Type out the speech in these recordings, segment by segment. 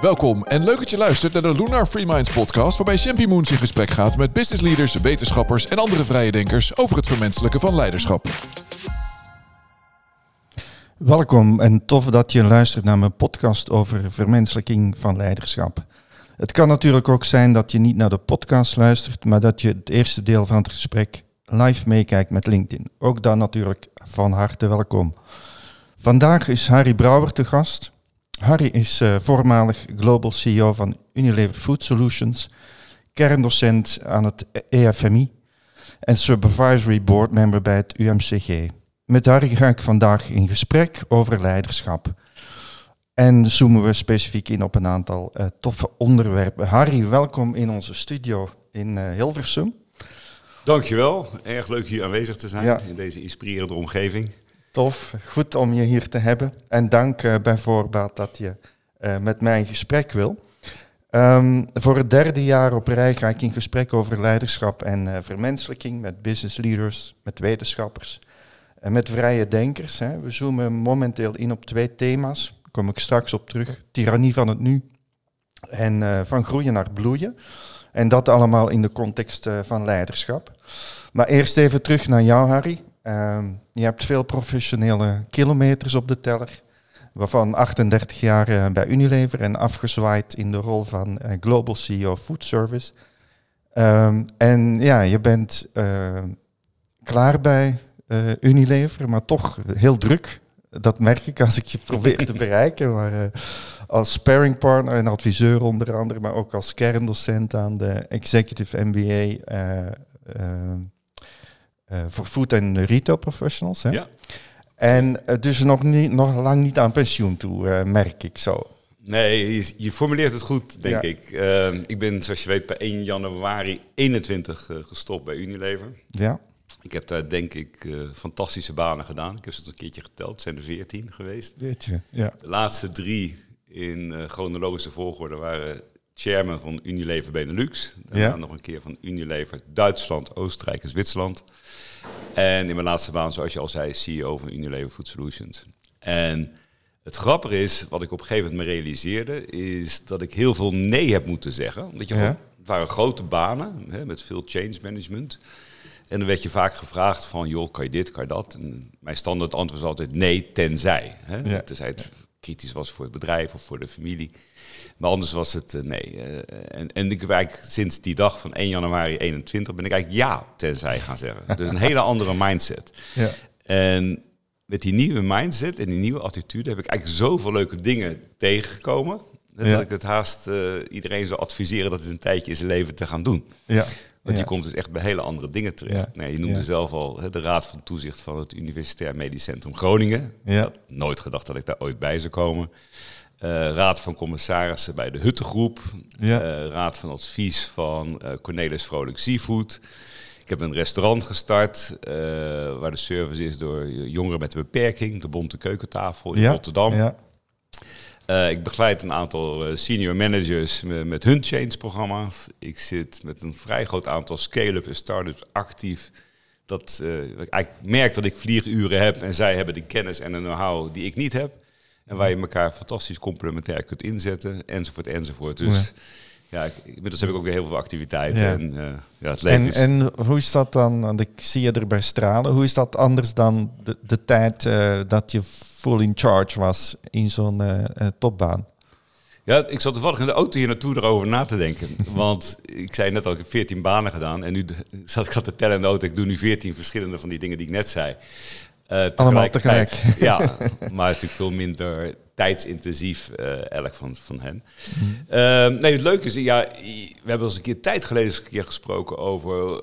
Welkom en leuk dat je luistert naar de Lunar Free Minds podcast, waarbij Champy Moons in gesprek gaat met business leaders, wetenschappers en andere vrije denkers over het vermenselijken van leiderschap. Welkom en tof dat je luistert naar mijn podcast over vermenselijking van leiderschap. Het kan natuurlijk ook zijn dat je niet naar de podcast luistert, maar dat je het eerste deel van het gesprek live meekijkt met LinkedIn. Ook dan natuurlijk van harte welkom. Vandaag is Harry Brouwer te gast. Harry is uh, voormalig Global CEO van Unilever Food Solutions, kerndocent aan het EFMI en Supervisory Board member bij het UMCG. Met Harry ga ik vandaag in gesprek over leiderschap. En zoomen we specifiek in op een aantal uh, toffe onderwerpen. Harry, welkom in onze studio in uh, Hilversum. Dankjewel, erg leuk hier aanwezig te zijn in deze inspirerende omgeving. Tof, goed om je hier te hebben. En dank uh, bijvoorbeeld dat je uh, met mij in gesprek wil. Um, voor het derde jaar op rij ga ik in gesprek over leiderschap en uh, vermenselijking met business leaders, met wetenschappers en met vrije denkers. Hè. We zoomen momenteel in op twee thema's. Daar kom ik straks op terug. Tirannie van het nu en van groeien naar bloeien. En dat allemaal in de context van leiderschap. Maar eerst even terug naar jou, Harry. Uh, je hebt veel professionele kilometers op de teller, waarvan 38 jaar uh, bij Unilever en afgezwaaid in de rol van uh, Global CEO Food Service. Um, en ja, je bent uh, klaar bij Unilever, maar toch heel druk. Dat merk ik als ik je probeer te bereiken. Maar als sparringpartner en adviseur onder andere, maar ook als kerndocent aan de Executive MBA voor food en retail professionals. Hè? Ja. En uh, dus nog, niet, nog lang niet aan pensioen toe, uh, merk ik zo. Nee, je, je, formuleert het goed, denk ja. ik. ik ben, zoals je weet, per 1 januari 21 gestopt bij Unilever. Ja. Ik heb daar, denk ik, fantastische banen gedaan. Ik heb ze een keertje geteld, het zijn er 14 geweest. 14, ja. De laatste drie in chronologische volgorde waren chairman van Unilever Benelux. Daarna ja. nog een keer van Unilever Duitsland, Oostenrijk en Zwitserland. En in mijn laatste baan, zoals je al zei, CEO van Unilever Food Solutions. En het grappige is, wat ik op een gegeven moment me realiseerde, is dat ik heel veel nee heb moeten zeggen. Omdat je gewoon, het waren grote banen hè, met veel change management. En dan werd je vaak gevraagd van, joh, kan je dit, kan je dat? En mijn standaard antwoord was altijd nee, tenzij. Hè? Ja. Tenzij het kritisch was voor het bedrijf of voor de familie. Maar anders was het uh, nee. Uh, en, en ik eigenlijk sinds die dag van 1 januari 21 ben ik eigenlijk ja tenzij gaan zeggen. Dus een hele andere mindset. Ja. En met die nieuwe mindset en die nieuwe attitude heb ik eigenlijk zoveel leuke dingen tegengekomen. Dat ja. ik het haast uh, iedereen zou adviseren dat het een tijdje in zijn leven te gaan doen. Ja. Want je komt dus echt bij hele andere dingen terecht. Nee, je noemde zelf al hè, de Raad van Toezicht van het Universitair Medisch Centrum Groningen. Ik had nooit gedacht dat ik daar ooit bij zou komen. Uh, raad van commissarissen bij de Huttengroep. Ja. Uh, raad van advies van uh, Cornelis Vrolijk Seafood. Ik heb een restaurant gestart waar de service is door jongeren met een beperking. De Bonte Keukentafel in ja. Rotterdam. Ja. Ik begeleid een aantal senior managers met, met hun change-programma's. Ik zit met een vrij groot aantal scale-up en start-ups actief. Dat ik eigenlijk merk dat ik vlieguren heb en zij hebben de kennis en de know-how die ik niet heb. En waar je elkaar fantastisch complementair kunt inzetten, enzovoort, enzovoort. Dus ja, inmiddels heb ik ook weer heel veel activiteiten. Ja. En, uh, ja, het leven en, is... en hoe is dat dan, want ik zie je erbij stralen, hoe is dat anders dan de, de tijd uh, dat je full in charge was in zo'n uh, topbaan? Ja, ik zat toevallig in de auto hier naartoe erover na te denken. Want ik zei net al, ik heb 14 banen gedaan. En nu zat ik zat te tellen in de auto. Ik doe nu 14 verschillende van die dingen die ik net zei. Uh, Allemaal tegelijk. Ja, maar natuurlijk veel minder tijdsintensief, uh, elk van, van hen. Mm. Uh, nee, het leuke is, ja, we hebben eens een keer tijd geleden eens een keer gesproken over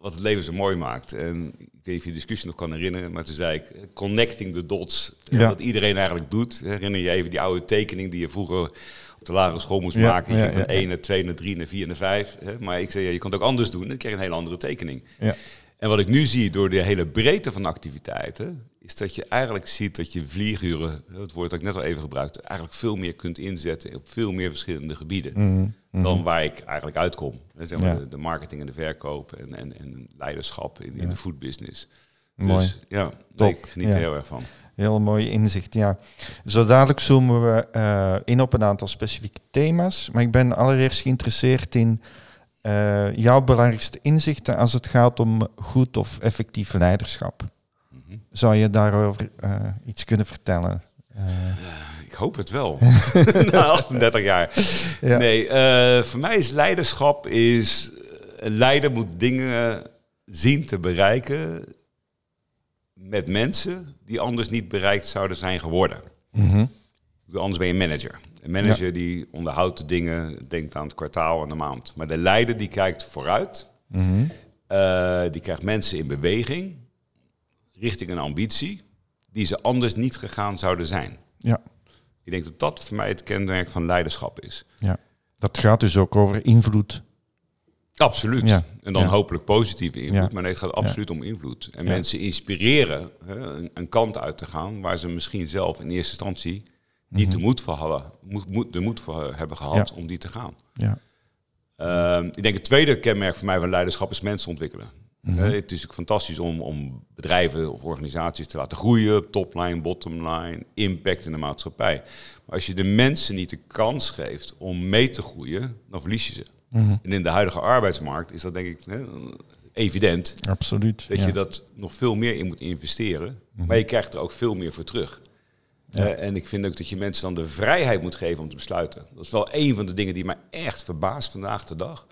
wat het leven zo mooi maakt. En ik weet niet of je de discussie nog kan herinneren, maar toen zei ik, connecting the dots. Ja. Wat iedereen eigenlijk doet. Herinner je even die oude tekening die je vroeger op de lagere school moest ja, maken. Ja, van 1 naar 2 naar 3 naar 4 naar 5. Maar ik zei, ja, je kan het ook anders doen. Dan krijg je een hele andere tekening. Ja. En wat ik nu zie door de hele breedte van activiteiten, is dat je eigenlijk ziet dat je vlieguren, het woord dat ik net al even gebruikte, eigenlijk veel meer kunt inzetten op veel meer verschillende gebieden. Mhm, mhm. Dan waar ik eigenlijk uitkom. Zeg maar de, marketing en de verkoop en, en, en leiderschap in, in de foodbusiness. Mooi. Dus ja, Top. ik geniet er heel erg van. Heel mooi inzicht, ja. Zo dadelijk zoomen we uh, in op een aantal specifieke thema's. Maar ik ben allereerst geïnteresseerd in uh, jouw belangrijkste inzichten als het gaat om goed of effectief leiderschap. Mhm. Zou je daarover uh, iets kunnen vertellen? ik hoop het wel. Na 38 jaar. Ja. Nee, voor mij is leiderschap is... Een leider moet dingen zien te bereiken met mensen die anders niet bereikt zouden zijn geworden. Mm Anders ben je manager. Een manager die onderhoudt de dingen, denkt aan het kwartaal en de maand. Maar de leider die kijkt vooruit, mhm. eh, die krijgt mensen in beweging richting een ambitie die ze anders niet gegaan zouden zijn. Ja. Ik denk dat dat voor mij het kenmerk van leiderschap is. Ja. Dat gaat dus ook over invloed Absoluut. Ja. En dan hopelijk positieve invloed. Maar nee, het gaat absoluut om invloed. En mensen inspireren hè, een, een, kant uit te gaan waar ze misschien zelf in eerste instantie niet de mhm. moed voor hadden, moet, de moed voor hebben gehad om die te gaan. Ja. Ehm, ik denk het tweede kenmerk voor mij van leiderschap is mensen ontwikkelen. Mhm. het is natuurlijk fantastisch om, om bedrijven of organisaties te laten groeien, topline, bottomline, impact in de maatschappij. Maar als je de mensen niet de kans geeft om mee te groeien, dan verlies je ze. Mhm. En in de huidige arbeidsmarkt is dat denk ik hè, evident. Absoluut. Dat je dat nog veel meer in moet investeren. Mhm. Maar je krijgt er ook veel meer voor terug. Uh, en ik vind ook dat je mensen dan de vrijheid moet geven om te besluiten. Dat is wel een van de dingen die mij echt verbaast vandaag de dag.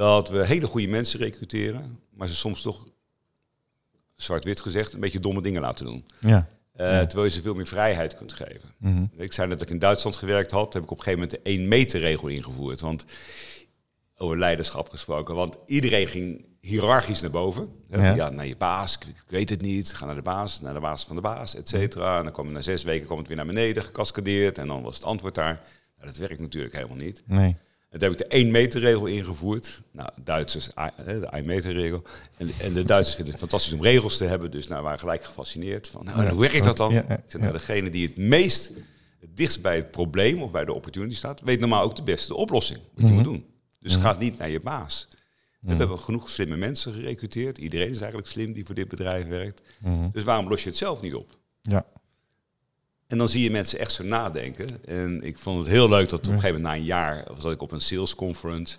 Dat we hele goede mensen recruteren, maar ze soms toch, zwart-wit gezegd, een beetje domme dingen laten doen. Ja. Uh, Terwijl je ze veel meer vrijheid kunt geven. Ik zei net dat ik in Duitsland gewerkt had, heb ik op een gegeven moment de één meter regel ingevoerd. Want over leiderschap gesproken. Want iedereen ging hiërarchisch naar boven. Ja. naar je baas, ik, weet het niet. Ga naar de baas, naar de baas van de baas, et cetera. En dan kwam na zes weken kwam het weer naar beneden, gecascadeerd. En dan was het antwoord daar. Nou, dat werkt natuurlijk helemaal niet. Nee. En toen heb ik de 1 meter regel ingevoerd. Nou, Duitsers, de 1 meter regel. En, en, de Duitsers vinden het fantastisch om regels te hebben. Dus nou, waren gelijk gefascineerd van, nou, hoe werkt dat dan? Ik zeg, nou, degene die het meest het dichtst bij het probleem of bij de opportunity staat, weet normaal ook de beste oplossing wat je mhm. moet doen. Dus mm. ga niet naar je baas. We hebben genoeg slimme mensen gerecruiteerd. Iedereen is eigenlijk slim die voor dit bedrijf werkt. Dus waarom los je het zelf niet op? Ja. En dan zie je mensen echt zo nadenken. En ik vond het heel leuk dat op een gegeven moment na een jaar was ik op een sales conference.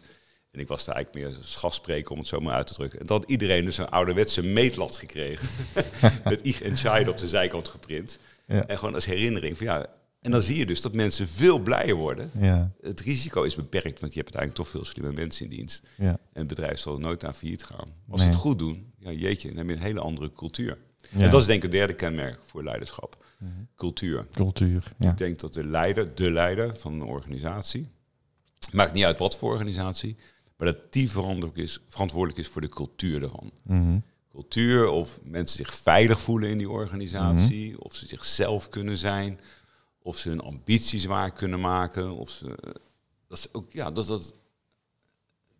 En ik was daar eigenlijk meer als gastspreker om het zo maar uit te drukken. En dat iedereen dus een ouderwetse meetlat gekregen. met Ich en Scheid op de zijkant geprint. Ja. En gewoon als herinnering van ja, en dan zie je dus dat mensen veel blijer worden. Ja. Het risico is beperkt, want je hebt uiteindelijk toch veel slimme mensen in dienst. Ja. En het bedrijf zal nooit aan failliet gaan. Als ze het goed doen, ja, jeetje, dan heb je een hele andere cultuur. En dat is denk ik het derde kenmerk voor leiderschap. Cultuur. Cultuur, Ik denk dat de leider, de leider van een organisatie, maakt niet uit wat voor organisatie, maar dat die verantwoordelijk is, verantwoordelijk is voor de cultuur ervan. Mhm. Cultuur, of mensen zich veilig voelen in die organisatie, mhm. of ze zichzelf kunnen zijn of ze hun ambities waar kunnen maken. Of ze, dat, is ook, ja, dat, dat,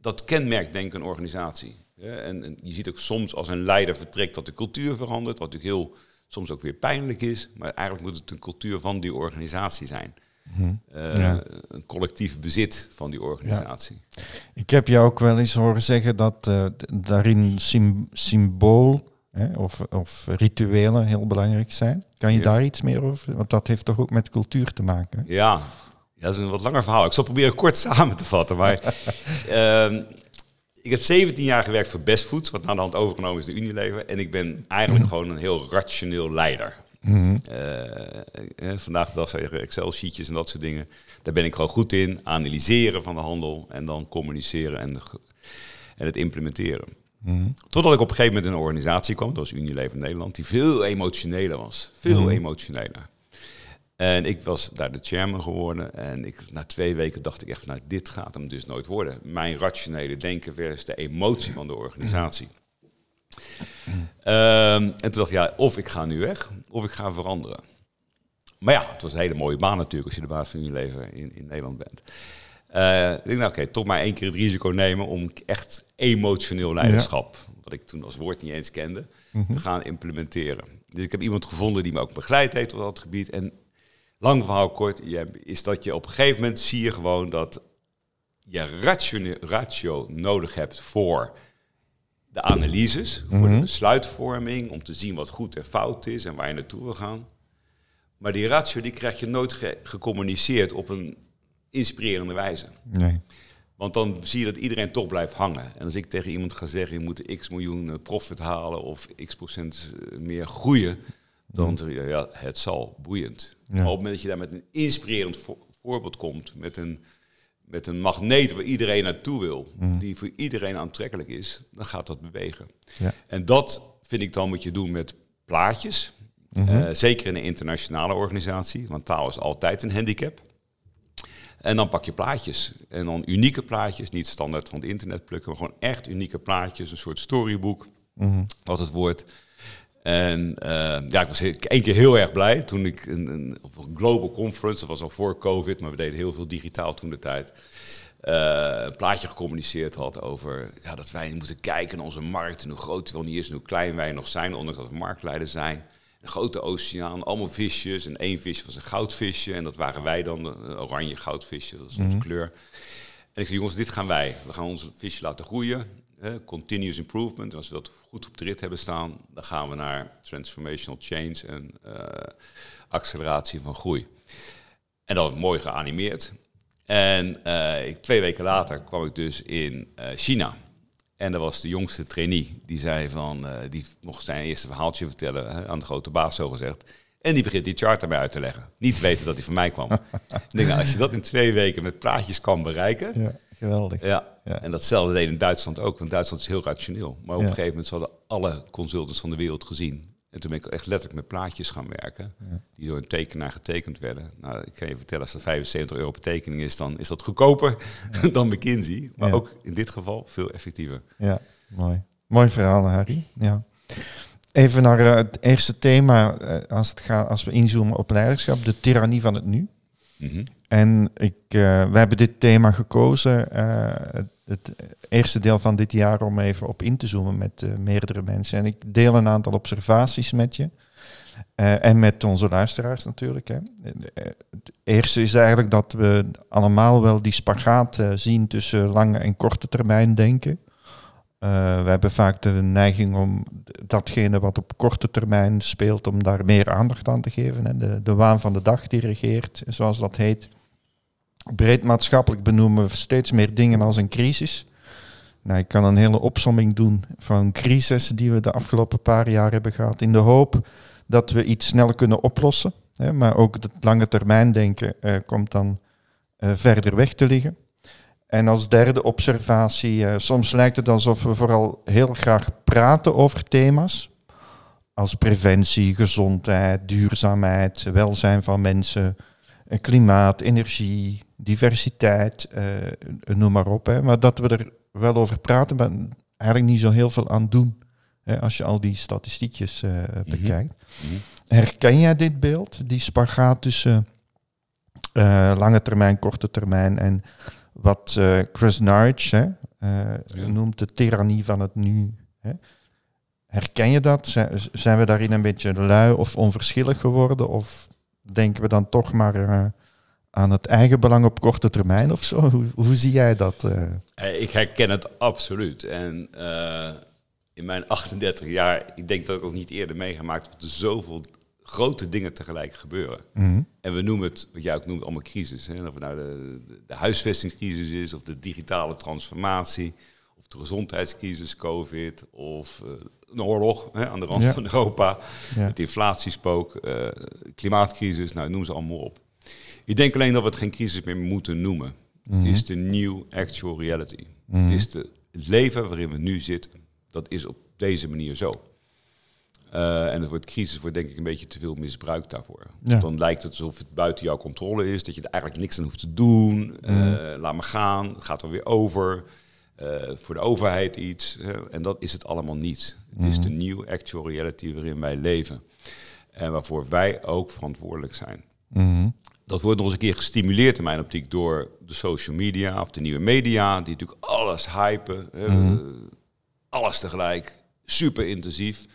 dat kenmerkt denk ik een organisatie. En, en, je ziet ook soms als een leider vertrekt dat de cultuur verandert, wat natuurlijk heel soms ook weer pijnlijk is. Maar eigenlijk moet het een cultuur van die organisatie zijn. Mhm. Eh, een collectief bezit van die organisatie. Ik heb jou ook wel eens horen zeggen dat uh, daarin symbool hè, of, of rituelen heel belangrijk zijn. Kan je daar iets meer over? Want dat heeft toch ook met cultuur te maken? Ja, ja dat is een wat langer verhaal. Ik zal proberen kort samen te vatten. Maar ehm, ik heb 17 jaar gewerkt voor Best Foods, wat na de hand overgenomen is de Unilever. En ik ben eigenlijk mhm. gewoon een heel rationeel leider. Mm vandaag de dag zeggen Excel-sheetjes en dat soort dingen. Daar ben ik gewoon goed in. Analyseren van de handel en dan communiceren en, en het implementeren. Totdat ik op een gegeven moment in een organisatie kwam, dat was Unilever Nederland, die veel emotioneler was. Veel mm. emotioneler. En ik was daar de chairman geworden. En ik, na twee weken dacht ik echt, nou, dit gaat hem dus nooit worden. Mijn rationele denken versus de emotie van de organisatie. Ehm, en toen dacht ik, ja, of ik ga nu weg, of ik ga veranderen. Maar ja, het was een hele mooie baan natuurlijk als je de baas van Unilever in, in Nederland bent. Uh, ik denk, nou oké, toch maar één keer het risico nemen om echt emotioneel leiderschap, wat ik toen als woord niet eens kende, mhm. te gaan implementeren. Dus ik heb iemand gevonden die me ook begeleid heeft op dat gebied. En lang verhaal kort, is dat je op een gegeven moment zie je gewoon dat je ratio, ratio nodig hebt voor de analyses, voor de mhm. besluitvorming, om te zien wat goed en fout is en waar je naartoe wil gaan. Maar die ratio die krijg je nooit gecommuniceerd op een inspirerende wijze. Nee. Want dan zie je dat iedereen toch blijft hangen. En als ik tegen iemand ga zeggen, je moet x miljoen eh, profit halen of x procent eh, meer groeien, dan je, ja, het zal boeiend. Maar op het moment dat je daar met een inspirerend voorbeeld komt, met een, met een magneet waar iedereen naartoe wil, mhm. die voor iedereen aantrekkelijk is, dan gaat dat bewegen. Ja. En dat vind ik dan moet je doen met plaatjes. Mhm. Eh, zeker in een internationale organisatie, want taal is altijd een handicap. En dan pak je plaatjes. En dan unieke plaatjes, niet standaard van het internet plukken, maar gewoon echt unieke plaatjes, een soort storybook, mm wat het wordt. En uh, ja, ik was één keer heel erg blij toen ik een, een, op een global conference, dat was al voor COVID, maar we deden heel veel digitaal toen de tijd, uh, een plaatje gecommuniceerd had over ja, dat wij moeten kijken naar onze markt en hoe groot die wel niet is en hoe klein wij nog zijn, ondanks dat we marktleider zijn. Een grote oceaan, allemaal visjes. En één visje was een goudvisje. En dat waren wij dan, een oranje goudvisje, dat is onze mhm. kleur. En ik zei, jongens, dit gaan wij. We gaan onze visje laten groeien. Continuous improvement. En als we dat goed op de rit hebben staan, dan gaan we naar transformational change en uh, acceleratie van groei. En dat mooi geanimeerd. En uh, twee weken later kwam ik dus in uh, China. En dat was de jongste trainee. Die zei van, die mocht zijn eerste verhaaltje vertellen hè, aan de grote baas, zo gezegd. En die begint die chart erbij uit te leggen. Niet weten dat hij van mij kwam. ik denk, nou, als je dat in twee weken met praatjes kan bereiken. Ja, geweldig. Ja, ja. en datzelfde deed in Duitsland ook, want Duitsland is heel rationeel. Maar op een gegeven moment hadden alle consultants van de wereld gezien en toen ben ik echt letterlijk met plaatjes gaan werken, die door een tekenaar getekend werden. Nou, ik kan je vertellen, als dat 75 euro per tekening is, dan is dat goedkoper dan McKinsey. Maar ook in dit geval veel effectiever. Ja, mooi. Mooi verhaal, Harry. Ja. Even naar uh, het eerste thema, uh, als, het gaat, als we inzoomen op leiderschap, de tirannie van het nu. Mm En ik, uh, we hebben dit thema gekozen, het, het, eerste deel van dit jaar, om even op in te zoomen met meerdere mensen. En ik deel een aantal observaties met je. en met onze luisteraars natuurlijk. Hè. Het eerste is eigenlijk dat we allemaal wel die spagaat zien tussen lange en korte termijn denken. we hebben vaak de neiging om datgene wat op korte termijn speelt, om daar meer aandacht aan te geven. Hè. De, de waan van de dag die regeert, zoals dat heet. Breed maatschappelijk benoemen we steeds meer dingen als een crisis. Nou, ik kan een hele opsomming doen van crisis die we de afgelopen paar jaar hebben gehad, in de hoop dat we iets snel kunnen oplossen. Hè, maar ook het lange termijn denken uh, komt dan uh, verder weg te liggen. En als derde observatie, uh, soms lijkt het alsof we vooral heel graag praten over thema's als preventie, gezondheid, duurzaamheid, welzijn van mensen, klimaat, energie, diversiteit, uh, noem maar op. Hè. Maar dat we er wel over praten, maar eigenlijk niet zo heel veel aan doen. Hè, als je al die statistiekjes uh, bekijkt. Mhm. Herken jij dit beeld, die spagaat tussen uh, lange termijn, korte termijn en wat Chris Narch hè, noemt de tirannie van het nu? Hè? Herken je dat? Zijn we daarin een beetje lui of onverschillig geworden? Of denken we dan toch maar aan het eigen belang op korte termijn of zo? Hoe, hoe zie jij dat? Uh? Ik herken het absoluut. En uh, in mijn 38 jaar, ik denk dat ik ook niet eerder meegemaakt dat er zoveel grote dingen tegelijk gebeuren. Mm En we noemen het, wat jij ook noemt, allemaal crisis. Hè? Of het nou de, de, huisvestingscrisis is, of de digitale transformatie, of de gezondheidscrisis, COVID, of uh, een oorlog hè, aan de rand van Europa, ja. het inflatiespook, klimaatcrisis, nou noem ze allemaal op. Ik denk alleen dat we het geen crisis meer moeten noemen. Het mhm. is de new actual reality. Het mhm. is de, het leven waarin we nu zitten. Dat is op deze manier zo. Uh, en het wordt crisis wordt denk ik een beetje te veel misbruikt daarvoor. Dan lijkt het alsof het buiten jouw controle is, dat je er eigenlijk niks aan hoeft te doen. Uh, laat maar gaan, het gaat er weer over. Uh, voor de overheid iets. en dat is het allemaal niet. Het is de new actual reality waarin wij leven. En waarvoor wij ook verantwoordelijk zijn. Mm dat wordt nog eens een keer gestimuleerd in mijn optiek door de social media of de nieuwe media, die natuurlijk alles hypen, mhm. alles tegelijk, super intensief.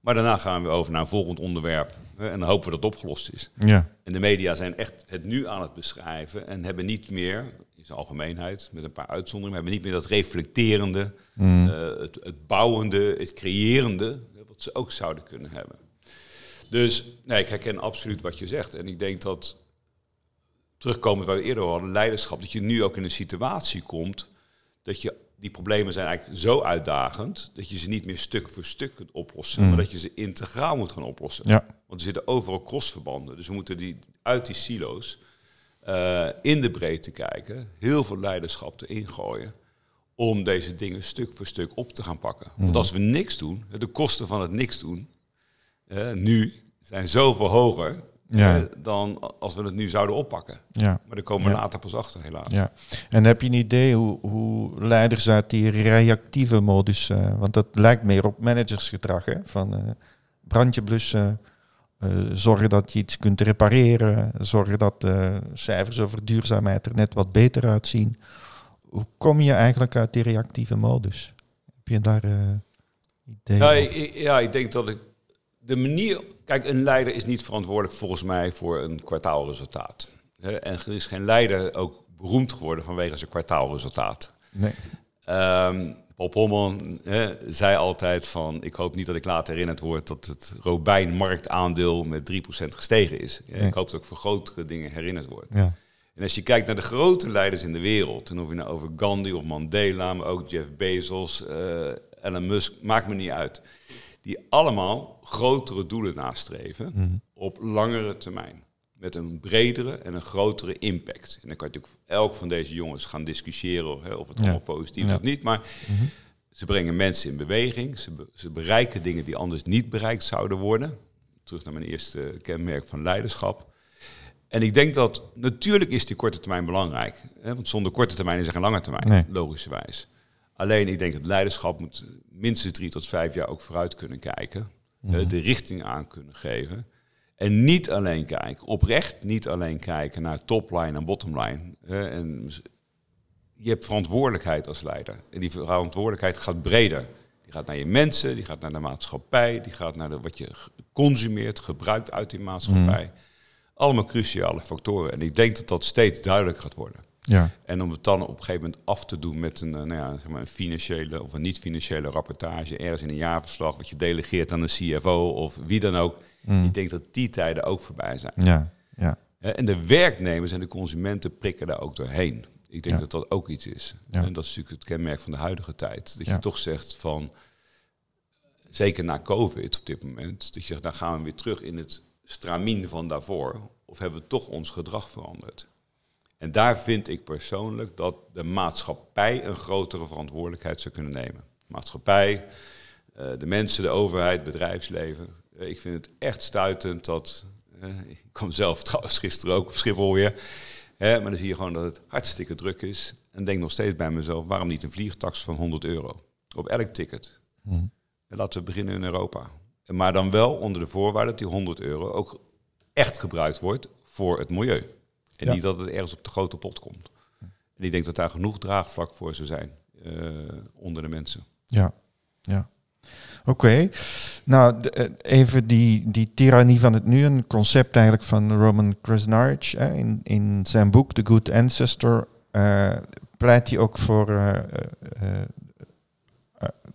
Maar daarna gaan we over naar een volgend onderwerp en dan hopen we dat het opgelost is. Ja. En de media zijn echt het nu aan het beschrijven en hebben niet meer, in zijn algemeenheid, met een paar uitzonderingen. Hebben niet meer dat reflecterende, mm. het, het, bouwende, het creërende, wat ze ook zouden kunnen hebben. Dus nee, ik herken absoluut wat je zegt. En ik denk dat, terugkomend waar we eerder hadden, leiderschap, dat je nu ook in een situatie komt dat je die problemen zijn eigenlijk zo uitdagend dat je ze niet meer stuk voor stuk kunt oplossen, mm. maar dat je ze integraal moet gaan oplossen. Ja. Want er zitten overal crossverbanden. Dus we moeten die, uit die silo's uh, in de breedte kijken, heel veel leiderschap erin gooien om deze dingen stuk voor stuk op te gaan pakken. Want mm. als we niks doen, de kosten van het niks doen, uh, nu zijn zoveel hoger ja. Eh, dan als we het nu zouden oppakken. Ja. Maar daar komen we later pas achter, helaas. Ja. En heb je een idee hoe, hoe leiders uit die reactieve modus, uh, want dat lijkt meer op managersgedrag, hè? van uh, brandje blussen, zorgen dat je iets kunt repareren, zorgen dat de cijfers over duurzaamheid er net wat beter uitzien. Hoe kom je eigenlijk uit die reactieve modus? Heb je daar idee ik, ja, ik denk dat ik de manier. Kijk, een leider is niet verantwoordelijk volgens mij voor een kwartaalresultaat. En er is geen leider ook beroemd geworden vanwege zijn kwartaalresultaat. Nee. Um, zei altijd van, ik hoop niet dat ik later herinnerd word dat het Robijn marktaandeel met 3% gestegen is. Ik hoop dat ik voor grotere dingen herinnerd word. Ja. En als je kijkt naar de grote leiders in de wereld, en of je nou over Gandhi of Mandela, maar ook Jeff Bezos, uh, Elon Musk, maakt me niet uit die allemaal grotere doelen nastreven mhm. op langere termijn. Met een bredere en een grotere impact. En dan kan je natuurlijk elk van deze jongens gaan discussiëren hè, of het allemaal positief is of niet. Maar mhm. ze brengen mensen in beweging. Ze, ze bereiken dingen die anders niet bereikt zouden worden. Terug naar mijn eerste kenmerk van leiderschap. En ik denk dat natuurlijk is die korte termijn belangrijk. Hè, want zonder korte termijn is er geen lange termijn, nee. logischerwijs. Alleen ik denk dat leiderschap moet minstens drie tot vijf jaar ook vooruit kunnen kijken. Mhm. De richting aan kunnen geven. En niet alleen kijken, oprecht niet alleen kijken naar topline en bottomline. En je hebt verantwoordelijkheid als leider. En die verantwoordelijkheid gaat breder. Die gaat naar je mensen, die gaat naar de maatschappij, die gaat naar de, wat je consumeert, gebruikt uit die maatschappij. Mhm. Allemaal cruciale factoren. En ik denk dat dat steeds duidelijker gaat worden. Ja. En om het dan op een gegeven moment af te doen met een, eh, nou ja, zeg maar een financiële of een niet-financiële rapportage, ergens in een jaarverslag, wat je delegeert aan een CFO of wie dan ook. Mm. Ik denk dat die tijden ook voorbij zijn. Ja. Ja. En de werknemers en de consumenten prikken daar ook doorheen. Ik denk dat dat ook iets is. Ja. En dat is natuurlijk het kenmerk van de huidige tijd. Dat je toch zegt van, zeker na COVID op dit moment, dat je zegt, dan gaan we weer terug in het stramien van daarvoor. Of hebben we toch ons gedrag veranderd? En daar vind ik persoonlijk dat de maatschappij een grotere verantwoordelijkheid zou kunnen nemen. Maatschappij, eh, de mensen, de overheid, bedrijfsleven. Eh, ik vind het echt stuitend dat. Eh, ik kwam zelf trouwens gisteren ook op Schiphol weer. Hè, maar dan zie je gewoon dat het hartstikke druk is. En denk nog steeds bij mezelf: waarom niet een vliegtax van 100 euro? Op elk ticket. Hmm. En laten we beginnen in Europa. Maar dan wel onder de voorwaarde dat die 100 euro ook echt gebruikt wordt voor het milieu. En niet dat het ergens op de grote pot komt. En ik denk dat daar genoeg draagvlak voor zou zijn uh, onder de mensen. Ja, ja. Oké. Nou, eh, even die, die tirannie van het nu, een concept eigenlijk van Roman Krasnarich. in, in zijn boek The Good Ancestor uh, pleit hij ook voor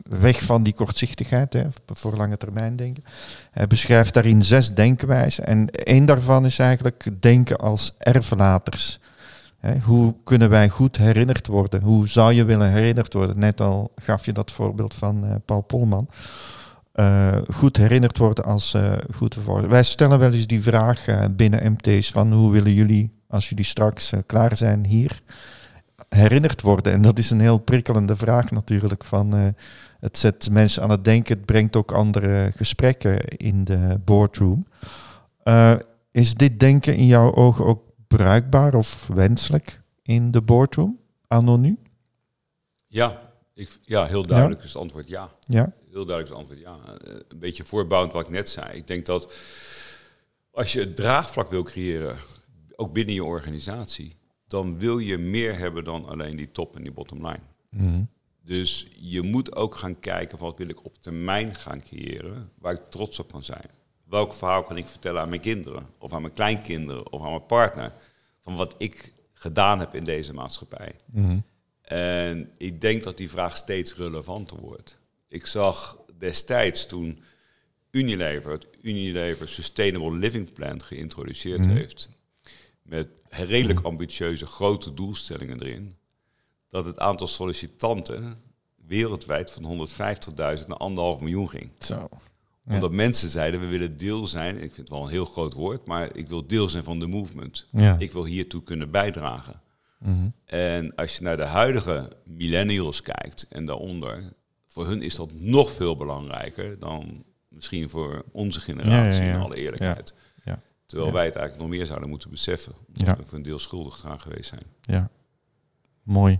weg van die kortzichtigheid, hè, voor lange termijn denken. Hij beschrijft daarin zes denkwijzen. En één daarvan is eigenlijk denken als erflaters. hoe kunnen wij goed herinnerd worden? Hoe zou je willen herinnerd worden? Net al gaf je dat voorbeeld van uh, Paul Polman. Uh, goed herinnerd worden als uh, goed worden. Wij stellen wel eens die vraag binnen MT's van hoe willen jullie, als jullie straks klaar zijn hier, herinnerd worden? En dat is een heel prikkelende vraag natuurlijk van het zet mensen aan het denken. Het brengt ook andere gesprekken in de boardroom. Uh, is dit denken in jouw ogen ook bruikbaar of wenselijk in de boardroom, anno nu? Ja, ik, ja heel duidelijk is het antwoord ja. ja. Heel duidelijk is het antwoord ja. Eh, een beetje voorbouwend wat ik net zei. Ik denk dat als je het draagvlak wil creëren, ook binnen je organisatie, dan wil je meer hebben dan alleen die top en die bottom line. Mm dus je moet ook gaan kijken van wat wil ik op termijn gaan creëren, waar ik trots op kan zijn. Welk verhaal kan ik vertellen aan mijn kinderen, of aan mijn kleinkinderen, of aan mijn partner, van wat ik gedaan heb in deze maatschappij. Mhm. En ik denk dat die vraag steeds relevanter wordt. Ik zag destijds toen Unilever het Unilever Sustainable Living Plan geïntroduceerd mhm. heeft, met redelijk ambitieuze grote doelstellingen erin, dat het aantal sollicitanten wereldwijd van 150.000 naar anderhalf miljoen ging. Zo. Omdat mensen zeiden, we willen deel zijn, ik vind het wel een heel groot woord, maar ik wil deel zijn van de movement. Ja. Ik wil hiertoe kunnen bijdragen. Mhm. En als je naar de huidige millennials kijkt en daaronder, voor hun is dat nog veel belangrijker dan misschien voor onze generatie, in alle eerlijkheid. Terwijl wij het eigenlijk nog meer zouden moeten beseffen. Omdat we voor een deel schuldig aan geweest zijn. Ja, mooi.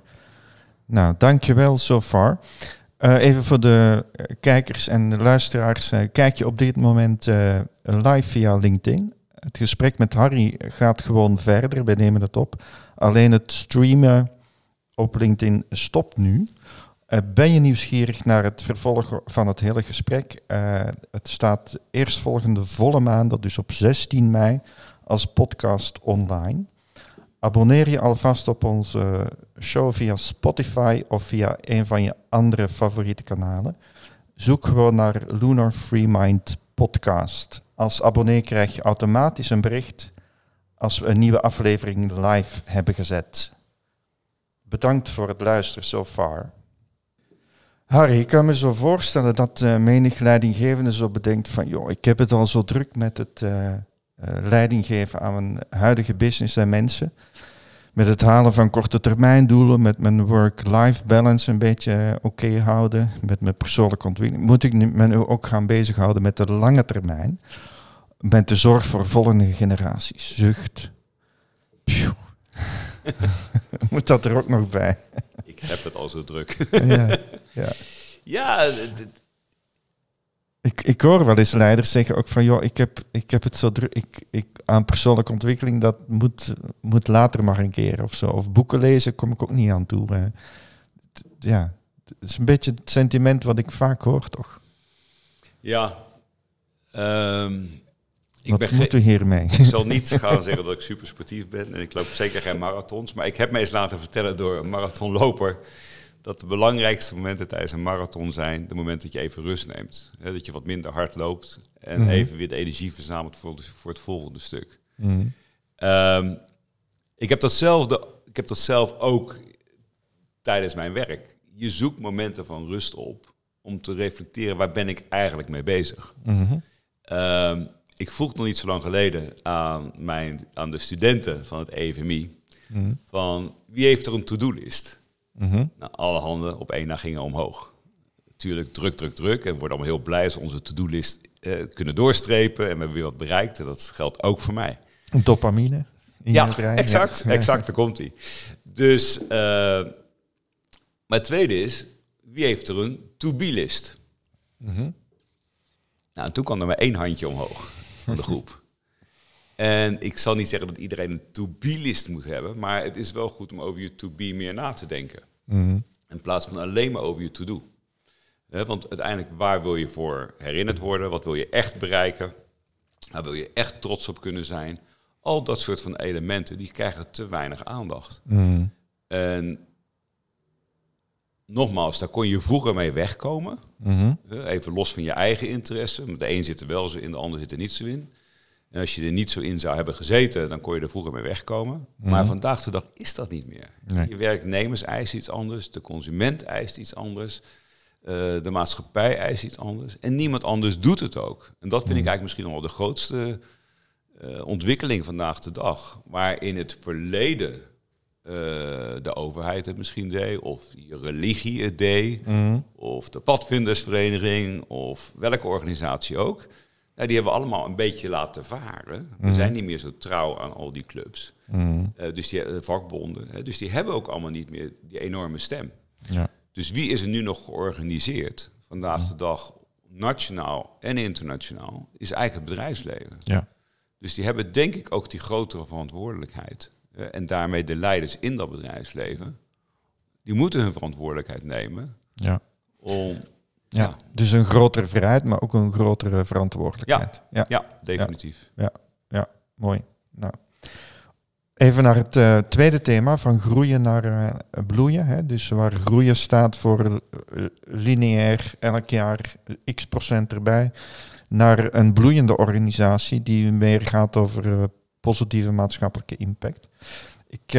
Nou, dankjewel so far. Uh, even voor de eh, kijkers en de luisteraars. Uh, kijk je op dit moment live via LinkedIn. Het gesprek met Harry gaat gewoon verder. We nemen het op. Alleen het streamen op LinkedIn stopt nu. Ben je nieuwsgierig naar het vervolg van het hele gesprek? Het staat eerstvolgende volle maand, dus op 16 mei, als podcast online. Abonneer je alvast op onze show via Spotify of via een van je andere favoriete kanalen. Zoek gewoon naar Lunar Free Mind Podcast. Als abonnee krijg je automatisch een bericht als we een nieuwe aflevering live hebben gezet. Bedankt voor het luisteren so far. Harry, ik kan me zo voorstellen dat uh, menig leidinggevende zo bedenkt van, joh, ik heb het al zo druk met het uh, leiding geven aan mijn huidige business en mensen. Met het halen van korte termijn doelen, met mijn work-life balance een beetje oké houden, met mijn persoonlijke ontwikkeling. Moet ik me nu ook gaan bezighouden met de lange termijn, met de zorg voor volgende generaties. Zucht. Moet dat er ook nog bij? Ik heb het al zo druk. ja, ja. ja ik, ik hoor wel eens leiders zeggen ook van, joh, ik heb, ik heb het zo druk, ik, ik, aan persoonlijke ontwikkeling, dat moet, moet later maar een keer of zo. Of boeken lezen kom ik ook niet aan toe. Ja, het is een beetje het sentiment wat ik vaak hoor, toch? Ja. Um, ik wat moeten we hiermee? Ik zal niet gaan zeggen dat ik super sportief ben en ik loop zeker geen marathons, maar ik heb me eens laten vertellen door een marathonloper dat de belangrijkste momenten tijdens een marathon zijn de momenten dat je even rust neemt. dat je wat minder hard loopt en mhm. even weer de energie verzamelt voor, voor het volgende stuk. Mhm. Ehm, ik, heb datzelfde, ik heb dat zelf ook tijdens mijn werk. Je zoekt momenten van rust op om te reflecteren waar ben ik eigenlijk mee bezig. Mm ik vroeg nog niet zo lang geleden aan, mijn, aan de studenten van het EVMI mhm. van wie heeft er een to-do-list? Mm nou, alle handen op één na gingen omhoog. Natuurlijk druk, druk, druk. En we worden allemaal heel blij als we onze to-do-list eh, kunnen doorstrepen en we hebben weer wat bereikt. En dat geldt ook voor mij. Dopamine. In ja, brein. exact. Ja. Exact, daar komt hij. Dus, uh, maar het tweede is, wie heeft er een to-be-list? Mm Nou, en toen kwam er maar één handje omhoog van de groep. En ik zal niet zeggen dat iedereen een to-be-list moet hebben, maar het is wel goed om over je to-be meer na te denken. Mhm. In plaats van alleen maar over je to-do. want uiteindelijk, waar wil je voor herinnerd worden? Wat wil je echt bereiken? Waar wil je echt trots op kunnen zijn? Al dat soort van elementen, die krijgen te weinig aandacht. Mhm. En nogmaals, daar kon je vroeger mee wegkomen. Mhm. Even los van je eigen interesse. De een zit er wel zo in, de ander zit er niet zo in. En als je er niet zo in zou hebben gezeten, dan kon je er vroeger mee wegkomen. Mhm. Maar vandaag de dag is dat niet meer. Je werknemers eisen iets anders, de consument eist iets anders, uh, de maatschappij eist iets anders. En niemand anders doet het ook. En dat vind ik mhm. eigenlijk misschien nog wel de grootste uh, ontwikkeling vandaag de dag. Waar in het verleden uh, de overheid het misschien deed, of je religie het deed, mhm. of de padvindersvereniging, of welke organisatie ook. Nou, die hebben we allemaal een beetje laten varen. We mhm. zijn niet meer zo trouw aan al die clubs. Mhm. Eh, dus die uh, vakbonden. Hè, dus die hebben ook allemaal niet meer die enorme stem. Ja. Dus wie is er nu nog georganiseerd? Vandaag de dag, nationaal en internationaal, is eigenlijk het bedrijfsleven. Ja. Dus die hebben denk ik ook die grotere verantwoordelijkheid. Uh, en daarmee de leiders in dat bedrijfsleven. Die moeten hun verantwoordelijkheid nemen. Ja. Om ja, dus een grotere vrijheid, maar ook een grotere verantwoordelijkheid. Ja, ja. ja definitief. Ja, ja, mooi. Nou. Even naar het uh, tweede thema, van groeien naar uh, bloeien. Hè. Dus waar groeien staat voor uh, lineair elk jaar x procent erbij. Naar een bloeiende organisatie die meer gaat over positieve maatschappelijke impact. Ik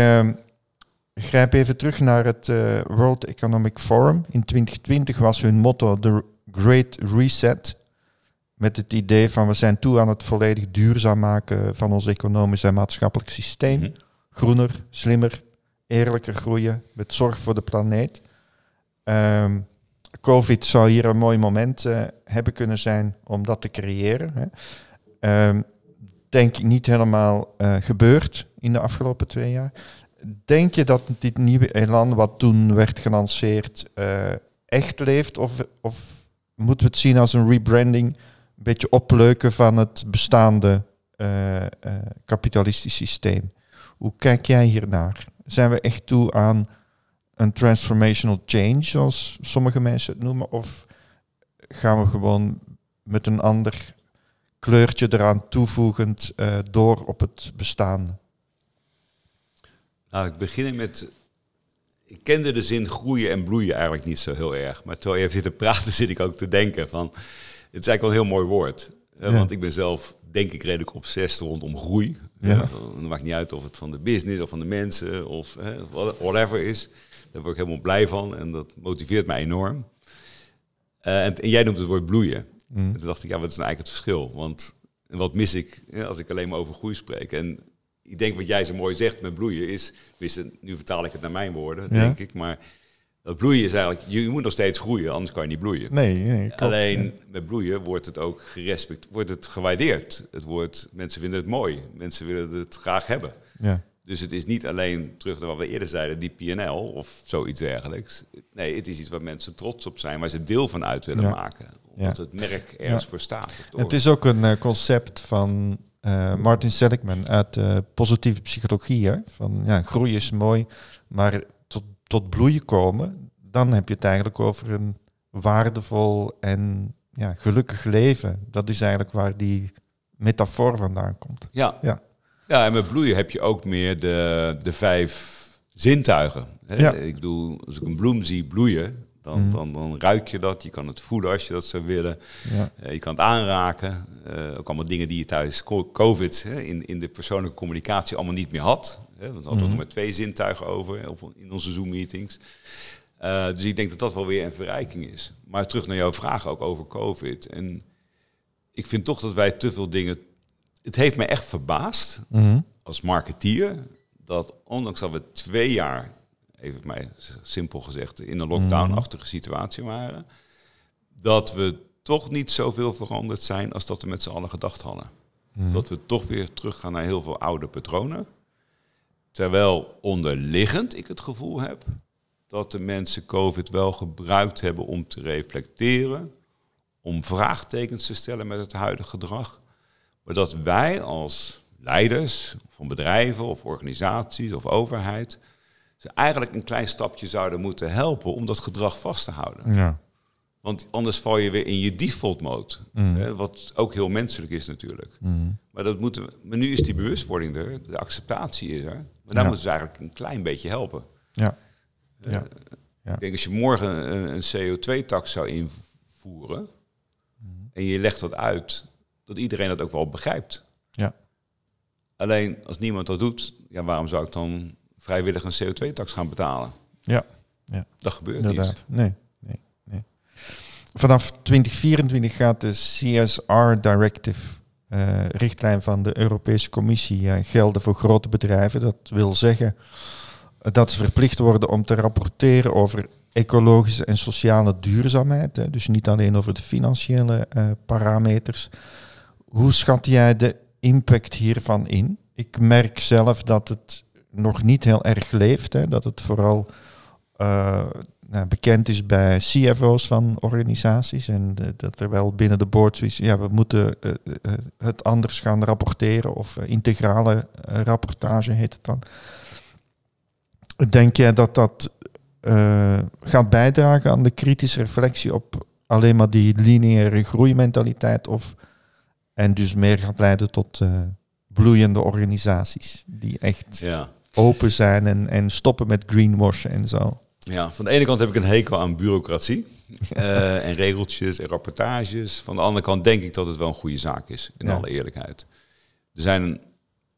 grijp even terug naar het World Economic Forum. In 2020 was hun motto The Great Reset. Met het idee van we zijn toe aan het volledig duurzaam maken van ons economisch en maatschappelijk systeem. Mhm. Groener, slimmer, eerlijker groeien met zorg voor de planeet. Um, Covid zou hier een mooi moment uh, hebben kunnen zijn om dat te creëren. Hè. Um, denk ik niet helemaal uh, gebeurd in de afgelopen twee jaar. Denk je dat dit nieuwe elan wat toen werd gelanceerd uh, echt leeft? Of, of moeten we het zien als een rebranding een beetje opleuken van het bestaande uh, uh, kapitalistisch systeem. Hoe kijk jij hiernaar? Zijn we echt toe aan een transformational change, zoals sommige mensen het noemen, of gaan we gewoon met een ander kleurtje eraan toevoegend door op het bestaande? Nou, ik begin met. Ik kende de zin groeien en bloeien eigenlijk niet zo heel erg. Maar terwijl je even zit te praten, zit ik ook te denken van het is eigenlijk wel een heel mooi woord. Want ik ben zelf, denk ik, redelijk obsessief rondom groei. Ja. Het maakt niet uit of het van de business of van de mensen of whatever is. Daar word ik helemaal blij van en dat motiveert mij enorm. Uh, en, en, jij noemt het woord bloeien. Mm. En toen dacht ik, ja, wat is nou eigenlijk het verschil? Want wat mis ik als ik alleen maar over groei spreek? En ik denk wat jij zo mooi zegt met bloeien is, nu vertaal ik het naar mijn woorden, denk ik, maar dat bloeien is eigenlijk, je moet nog steeds groeien, anders kan je niet bloeien. Nee, nee Alleen met bloeien wordt het ook gerespect, wordt het gewaardeerd. Het wordt, mensen vinden het mooi, mensen willen het graag hebben. Ja. Dus het is niet alleen terug naar wat we eerder zeiden, die PNL of zoiets dergelijks. Nee, het is iets waar mensen trots op zijn, waar ze deel van uit willen maken. Omdat het merk ergens voor staat. Het is ook een uh, concept van uh, Martin Seligman uit uh, positieve psychologie. Hè? Van ja, groei is mooi, maar tot bloeien komen, dan heb je het eigenlijk over een waardevol en ja, gelukkig leven. Dat is eigenlijk waar die metafoor vandaan komt. Ja. ja. Ja, en met bloeien heb je ook meer de, de vijf zintuigen. Hè? Ja. Ik bedoel, als ik een bloem zie bloeien, dan, mm. dan, dan ruik je dat. Je kan het voelen als je dat zou willen. Ja. Uh, je kan het aanraken. Uh, ook allemaal dingen die je tijdens COVID hè, in, in de persoonlijke communicatie allemaal niet meer had. Hè, want we hadden mm. nog maar twee zintuigen over op, in onze Zoom-meetings. Uh, dus ik denk dat dat wel weer een verrijking is. Maar terug naar jouw vraag ook over COVID. En ik vind toch dat wij te veel dingen... Het heeft me echt verbaasd mm. als marketeer... dat ondanks dat we twee jaar even mij simpel gezegd, in een lockdown-achtige situatie waren, dat we toch niet zoveel veranderd zijn als dat we met z'n allen gedacht hadden. Mhm. Dat we toch weer teruggaan naar heel veel oude patronen. Terwijl onderliggend ik het gevoel heb dat de mensen COVID wel gebruikt hebben om te reflecteren, om vraagtekens te stellen met het huidige gedrag. Maar dat wij als leiders van bedrijven of organisaties of overheid ze eigenlijk een klein stapje zouden moeten helpen om dat gedrag vast te houden. Ja. Want anders val je weer in je default mode. Mm. Hè, wat ook heel menselijk is natuurlijk. Mm. Maar, dat moeten we, maar nu is die bewustwording er, de acceptatie is er. Maar daar moeten ze eigenlijk een klein beetje helpen. Ja. Uh, ja. Ik denk als je morgen een, een CO2-tax zou invoeren mm. en je legt dat uit, dat iedereen dat ook wel begrijpt. Ja. Alleen als niemand dat doet, ja, waarom zou ik dan vrijwillig een CO2-tax gaan betalen. Ja. ja. Dat gebeurt Inderdaad. niet. Nee, nee, nee. Vanaf 2024 gaat de CSR Directive, uh, richtlijn van de Europese Commissie, uh, gelden voor grote bedrijven. Dat wil zeggen dat ze verplicht worden om te rapporteren over ecologische en sociale duurzaamheid. Hè. Dus niet alleen over de financiële uh, parameters. Hoe schat jij de impact hiervan in? Ik merk zelf dat het nog niet heel erg leeft. Hè, dat het vooral uh, nou, bekend is bij CFO's van organisaties. En dat er wel binnen de board zoiets, ja, we moeten uh, het anders gaan rapporteren. Of integrale rapportage heet het dan. Denk jij dat dat gaat bijdragen aan de kritische reflectie op alleen maar die lineaire groeimentaliteit? Of, en dus meer gaat leiden tot bloeiende organisaties die echt ja. Open zijn en, en stoppen met greenwashen en zo. Ja, van de ene kant heb ik een hekel aan bureaucratie uh, en regeltjes en rapportages. Van de andere kant denk ik dat het wel een goede zaak is, in alle eerlijkheid. Er zijn een,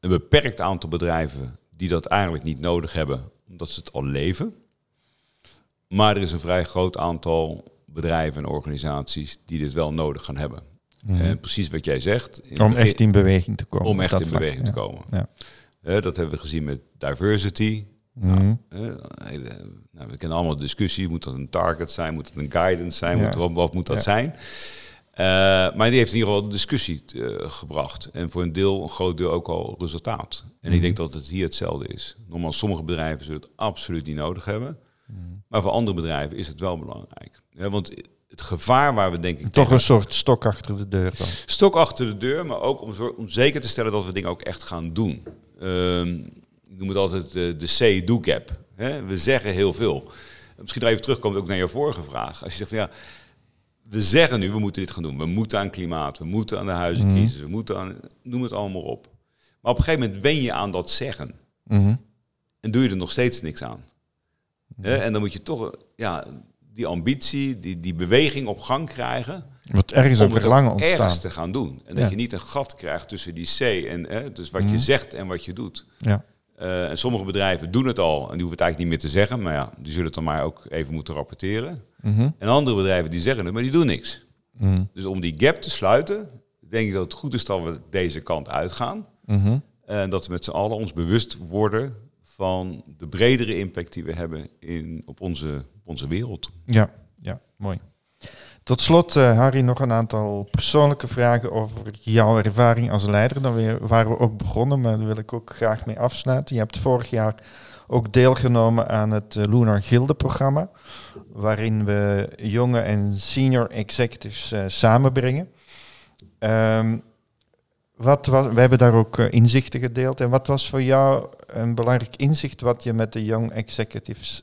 een beperkt aantal bedrijven die dat eigenlijk niet nodig hebben, omdat ze het al leven. Maar er is een vrij groot aantal bedrijven en organisaties die dit wel nodig gaan hebben. Mhm. En precies wat jij zegt. Om echt in beweging te komen. Om echt in beweging te komen. Ja. Dat hebben we gezien met diversity. Mhm. nou, nou, we kennen allemaal de discussie. Moet dat een target zijn? Moet het een guidance zijn? Moet, wat, wat, moet dat zijn? Uh, maar die heeft in ieder geval de discussie uh, gebracht. En voor een deel, een groot deel ook al resultaat. En ik mhm. denk dat het hier hetzelfde is. Normaal, sommige bedrijven zullen het absoluut niet nodig hebben. Maar voor andere bedrijven is het wel belangrijk. Ja, want het gevaar waar we denk ik... Toch een soort stok achter de deur dan? Stok achter de deur, maar ook om, om zeker te stellen dat we dingen ook echt gaan doen. Um, ik noem het altijd de, de say-do-gap. We zeggen heel veel. Misschien even terugkomt ook naar je vorige vraag. Als je zegt van ja, we zeggen nu we moeten dit gaan doen. We moeten aan klimaat, we moeten aan de huizencrisis, mm we moeten aan... Noem het allemaal op. Maar op een gegeven moment wen je aan dat zeggen. Mhm. En doe je er nog steeds niks aan. En dan moet je toch ja, die ambitie, die, die beweging op gang krijgen. Wat ergens een verlangen ontstaan. ergens te gaan doen. En dat je niet een gat krijgt tussen die C en hè, dus wat je mhm. zegt en wat je doet. Ja. Uh, en sommige bedrijven doen het al en die hoeven het eigenlijk niet meer te zeggen. Maar ja, die zullen het dan maar ook even moeten rapporteren. Mhm. En andere bedrijven die zeggen het, maar die doen niks. Mhm. Dus om die gap te sluiten, denk ik dat het goed is dat we deze kant uitgaan. En dat we met z'n allen ons bewust worden van de bredere impact die we hebben in, op, onze, onze wereld. Ja, ja, mooi. Tot slot, uh, Harry, nog een aantal persoonlijke vragen over jouw ervaring als leider. Dan waren we ook begonnen, maar daar wil ik ook graag mee afsluiten. Je hebt vorig jaar ook deelgenomen aan het uh, Lunar Gilde-programma, waarin we jonge en senior executives uh, samenbrengen. Um, wat was, we hebben daar ook inzichten gedeeld. En wat was voor jou een belangrijk inzicht wat je met de young executives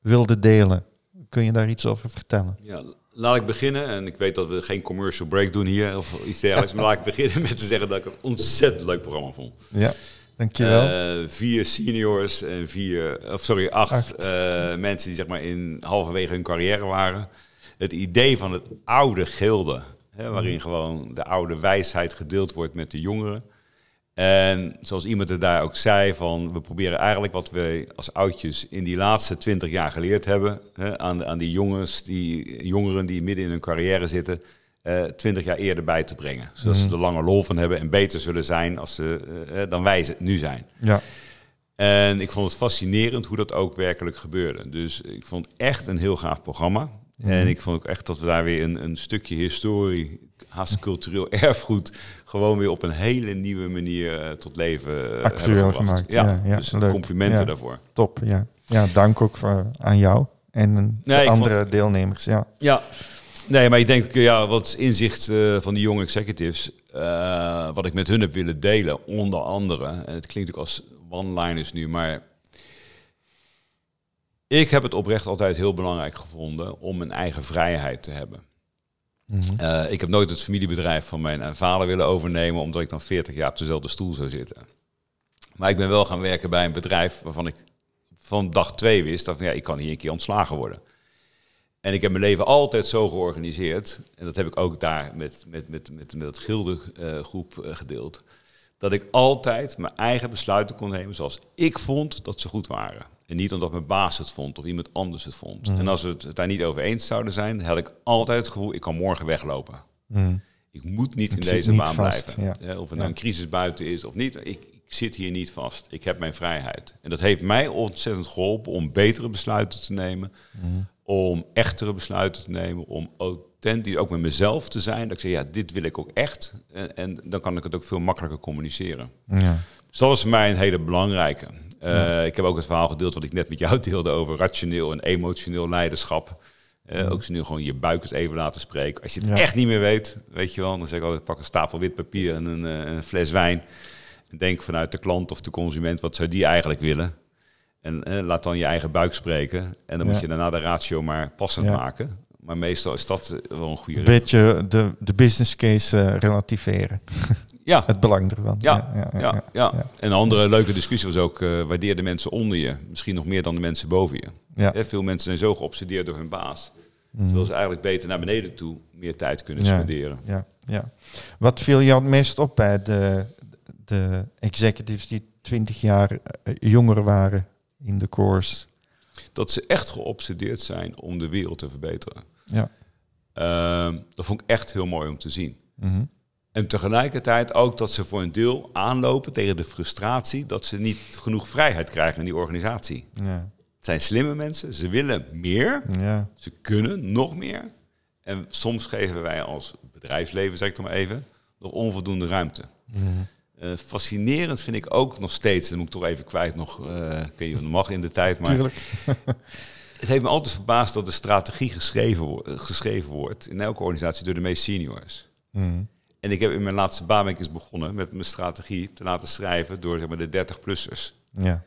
wilde delen? Kun je daar iets over vertellen? Ja, laat ik beginnen. En ik weet dat we geen commercial break doen hier of iets dergelijks. maar laat ik beginnen met te zeggen dat ik het een ontzettend leuk programma vond. Ja, dankjewel. Uh, vier seniors en vier, of sorry, acht, acht. Uh, mensen die zeg maar in halverwege hun carrière waren. Het idee van het oude gilde, hè, waarin mm. gewoon de oude wijsheid gedeeld wordt met de jongeren. En zoals iemand er daar ook zei, van we proberen eigenlijk wat we als oudjes in die laatste twintig jaar geleerd hebben, hè, aan, aan die jongens, die jongeren die midden in hun carrière zitten, eh, twintig jaar eerder bij te brengen. Zodat ze mhm. er langer lol van hebben en beter zullen zijn als ze, uh, dan wij nu zijn. Ja. En ik vond het fascinerend hoe dat ook werkelijk gebeurde. Dus ik vond echt een heel gaaf programma. Mhm. En ik vond ook echt dat we daar weer een, een stukje historie, haast cultureel erfgoed, gewoon weer op een hele nieuwe manier uh, tot leven uh, Actueel gemaakt. Ja, ja, dus leuk. complimenten daarvoor. Top, ja. Ja, dank ook voor, aan jou en de andere deelnemers. Ja. ja, nee, maar ik denk, ja, wat inzicht uh, van die jonge executives, wat ik met hun heb willen delen, onder andere, en het klinkt ook als one-liners nu, maar ik heb het oprecht altijd heel belangrijk gevonden om een eigen vrijheid te hebben. Mhm. Eh, ik heb nooit het familiebedrijf van mijn vader willen overnemen, omdat ik dan 40 jaar op dezelfde stoel zou zitten. Maar ik ben wel gaan werken bij een bedrijf waarvan ik van dag twee wist dat ja, ik kan hier een keer ontslagen worden. En ik heb mijn leven altijd zo georganiseerd, en dat heb ik ook daar met, met, met, met, met het gildegroep uh, gedeeld, dat ik altijd mijn eigen besluiten kon nemen zoals ik vond dat ze goed waren. En niet omdat mijn baas het vond of iemand anders het vond. Mm. En als we het daar niet over eens zouden zijn, had ik altijd het gevoel, ik kan morgen weglopen. Mm. Ik moet niet in deze baan blijven. Ja. of er nou een crisis buiten is of niet. Ik, ik, zit hier niet vast. Ik heb mijn vrijheid. En dat heeft mij ontzettend geholpen om betere besluiten te nemen. Mm. Om echtere besluiten te nemen. Om authentisch ook met mezelf te zijn. Dat ik zeg, ja, dit wil ik ook echt. En, en dan kan ik het ook veel makkelijker communiceren. Ja. Dus dat was voor mij een hele belangrijke. Uh, Ik heb ook het verhaal gedeeld wat ik net met jou deelde over rationeel en emotioneel leiderschap. Uh, Ook ze nu gewoon je buik eens even laten spreken. Als je het echt niet meer weet, weet je wel, dan zeg ik altijd: pak een stapel wit papier en een, uh, een fles wijn. En denk vanuit de klant of de consument, wat zou die eigenlijk willen? En laat dan je eigen buik spreken. En dan moet je daarna de ratio maar passend maken. Maar meestal is dat wel een goede Een beetje de, de business case relativeren. ja. het belang ervan. Ja, ja, ja, ja, En een andere leuke discussie was ook, uh, waardeer de mensen onder je. Misschien nog meer dan de mensen boven je. Ja. veel mensen zijn zo geobsedeerd door hun baas. Mm. Terwijl ze eigenlijk beter naar beneden toe meer tijd kunnen spenderen. Ja, ja. Wat viel jou het meest op bij de, de executives die 20 jaar eh, jonger waren in de course? Dat ze echt geobsedeerd zijn om de wereld te verbeteren. Ja. Ehm, dat vond ik echt heel mooi om te zien. Mm En tegelijkertijd ook dat ze voor een deel aanlopen tegen de frustratie dat ze niet genoeg vrijheid krijgen in die organisatie. Ja. Het zijn slimme mensen, ze willen meer, ja. ze kunnen nog meer. En soms geven wij als bedrijfsleven, zeg ik dan maar even, nog onvoldoende ruimte. Uh, fascinerend vind ik ook nog steeds, dan moet ik toch even kwijt nog, uh, ik weet niet of mag in de tijd, maar het heeft me altijd verbaasd dat de strategie geschreven, geschreven wordt in elke organisatie door de meest seniors. Mm. En ik heb in mijn laatste baan begonnen met mijn strategie te laten schrijven door zeg maar, de 30-plussers. Ja.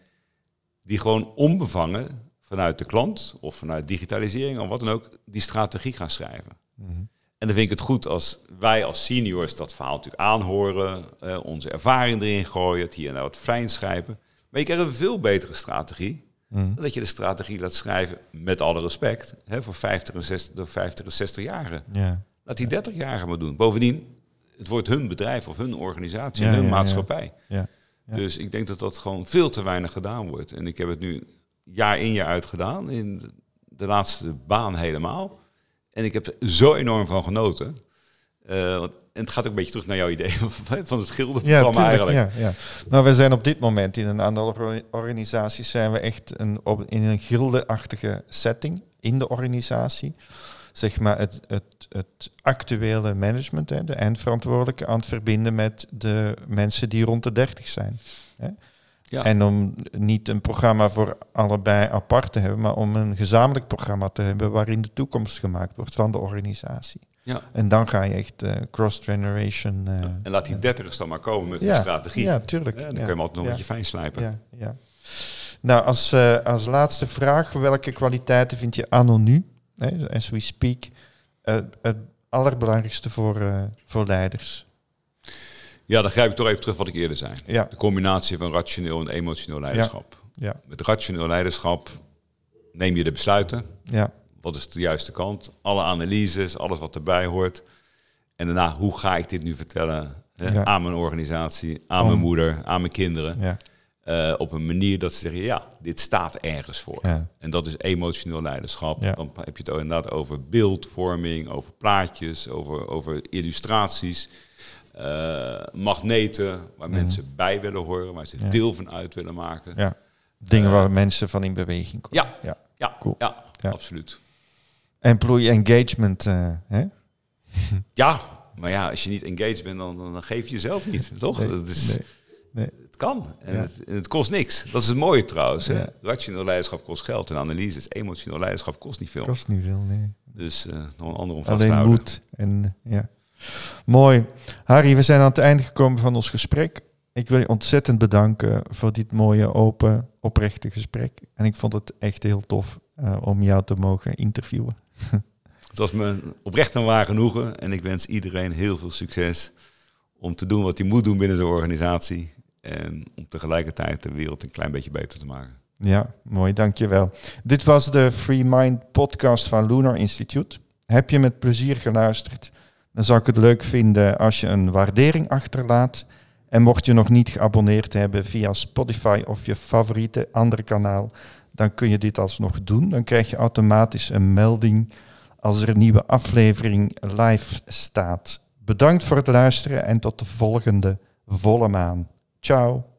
Die gewoon onbevangen vanuit de klant of vanuit digitalisering of wat dan ook, die strategie gaan schrijven. Mm. En dan vind ik het goed als wij als seniors dat verhaal natuurlijk aanhoren, eh, onze ervaring erin gooien, het hier en daar wat fijn schrijven. Maar je krijgt een veel betere strategie. Mm. Dat je de strategie laat schrijven, met alle respect, hè, voor 50 en 60, de 50 en 60 jaren. Ja. Laat die 30 jarigen maar doen. Bovendien, het wordt hun bedrijf of hun organisatie, hun maatschappij. Dus ik denk dat dat gewoon veel te weinig gedaan wordt. En ik heb het nu jaar in jaar uit gedaan, in de laatste baan helemaal. En ik heb er zo enorm van genoten. Uh, en het gaat ook een beetje terug naar jouw idee van het schilderprogramma ja, eigenlijk. Ja, ja. Nou, we zijn op dit moment in een aantal organisaties zijn we echt een, op, in een gildeachtige setting in de organisatie. Zeg maar het, het, het actuele management, hè, de eindverantwoordelijke, aan het verbinden met de mensen die rond de 30 zijn. Hè. Ja. En om niet een programma voor allebei apart te hebben, maar om een gezamenlijk programma te hebben waarin de toekomst gemaakt wordt van de organisatie. Ja. En dan ga je echt uh, cross-generation. Uh, en laat die dertigers dan maar komen met een strategie. Ja, tuurlijk. dan kun je hem altijd nog een beetje fijn slijpen. Ja, ja. Nou, als, uh, als laatste vraag, welke kwaliteiten vind je anno nu, as we speak, het allerbelangrijkste voor, voor leiders? Ja, dan grijp ik toch even terug wat ik eerder zei. Ja. De combinatie van rationeel en emotioneel leiderschap. Ja. Met rationeel leiderschap neem je de besluiten. Ja. Wat is de juiste kant? Alle analyses, alles wat erbij hoort. En daarna, hoe ga ik dit nu vertellen hè, aan mijn organisatie, aan mijn moeder, aan mijn kinderen? Uh, op een manier dat ze zeggen, ja, dit staat ergens voor. Ja. En dat is emotioneel leiderschap. Dan heb je het inderdaad over beeldvorming, over plaatjes, over, over illustraties. Uh, magneten waar mhm. mensen bij willen horen, waar ze deel van uit willen maken. Ja. Dingen waar eh, mensen van in beweging komen. Ja, ja. Ja, cool. ja, absoluut. Employee engagement, uh, hè? Ja, maar ja, als je niet engaged bent, dan, dan geef je jezelf niet, toch? Nee, dat is, nee, nee. Het kan. En, het, het, kost niks. Dat is het mooie trouwens. Ja. Rationeel leiderschap kost geld en analyses. Emotioneel leiderschap kost niet veel. Kost niet veel, nee. Dus uh, nog een ander om vast te houden. Alleen moed en ja. Mooi. Harry, we zijn aan het einde gekomen van ons gesprek. Ik wil je ontzettend bedanken voor dit mooie, open, oprechte gesprek. En ik vond het echt heel tof uh, om jou te mogen interviewen. Het was me oprecht een waar genoegen. En ik wens iedereen heel veel succes om te doen wat hij moet doen binnen de organisatie. En om tegelijkertijd de wereld een klein beetje beter te maken. Ja, mooi, dankjewel. Dit was de Free Mind podcast van Lunar Institute. Heb je met plezier geluisterd? dan zou ik het leuk vinden als je een waardering achterlaat. En mocht je nog niet geabonneerd hebben via Spotify of je favoriete andere kanaal, dan kun je dit alsnog doen. Dan krijg je automatisch een melding als er een nieuwe aflevering live staat. Bedankt voor het luisteren en tot de volgende volle maan. Čau.